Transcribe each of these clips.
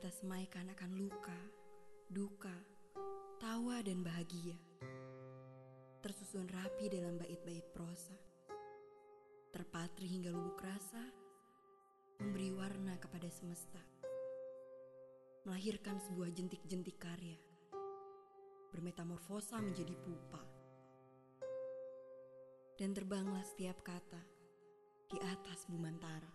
kita semaikan akan luka, duka, tawa dan bahagia. Tersusun rapi dalam bait-bait prosa. Terpatri hingga lubuk rasa, memberi warna kepada semesta. Melahirkan sebuah jentik-jentik karya. Bermetamorfosa menjadi pupa. Dan terbanglah setiap kata di atas bumantara.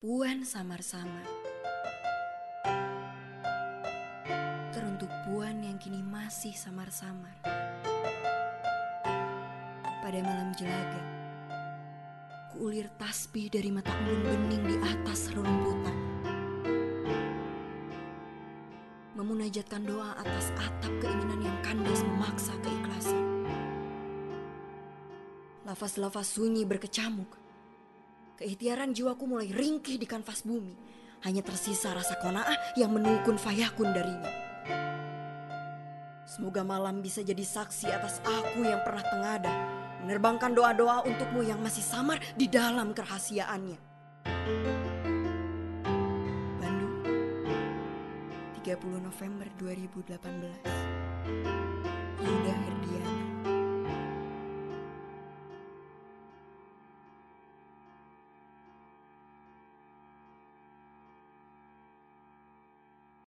Puan samar-samar. Teruntuk Puan yang kini masih samar-samar. Pada malam jelaga, kuulir tasbih dari mata embun bening di atas rerumputan. Memunajatkan doa atas atap keinginan yang kandas memaksa keikhlasan. Lafaz-lafaz sunyi berkecamuk Keikhtiaran jiwaku mulai ringkih di kanvas bumi. Hanya tersisa rasa kona'ah yang menukun fayakun darinya. Semoga malam bisa jadi saksi atas aku yang pernah tengada. Menerbangkan doa-doa untukmu yang masih samar di dalam kerahasiaannya. Bandung, 30 November 2018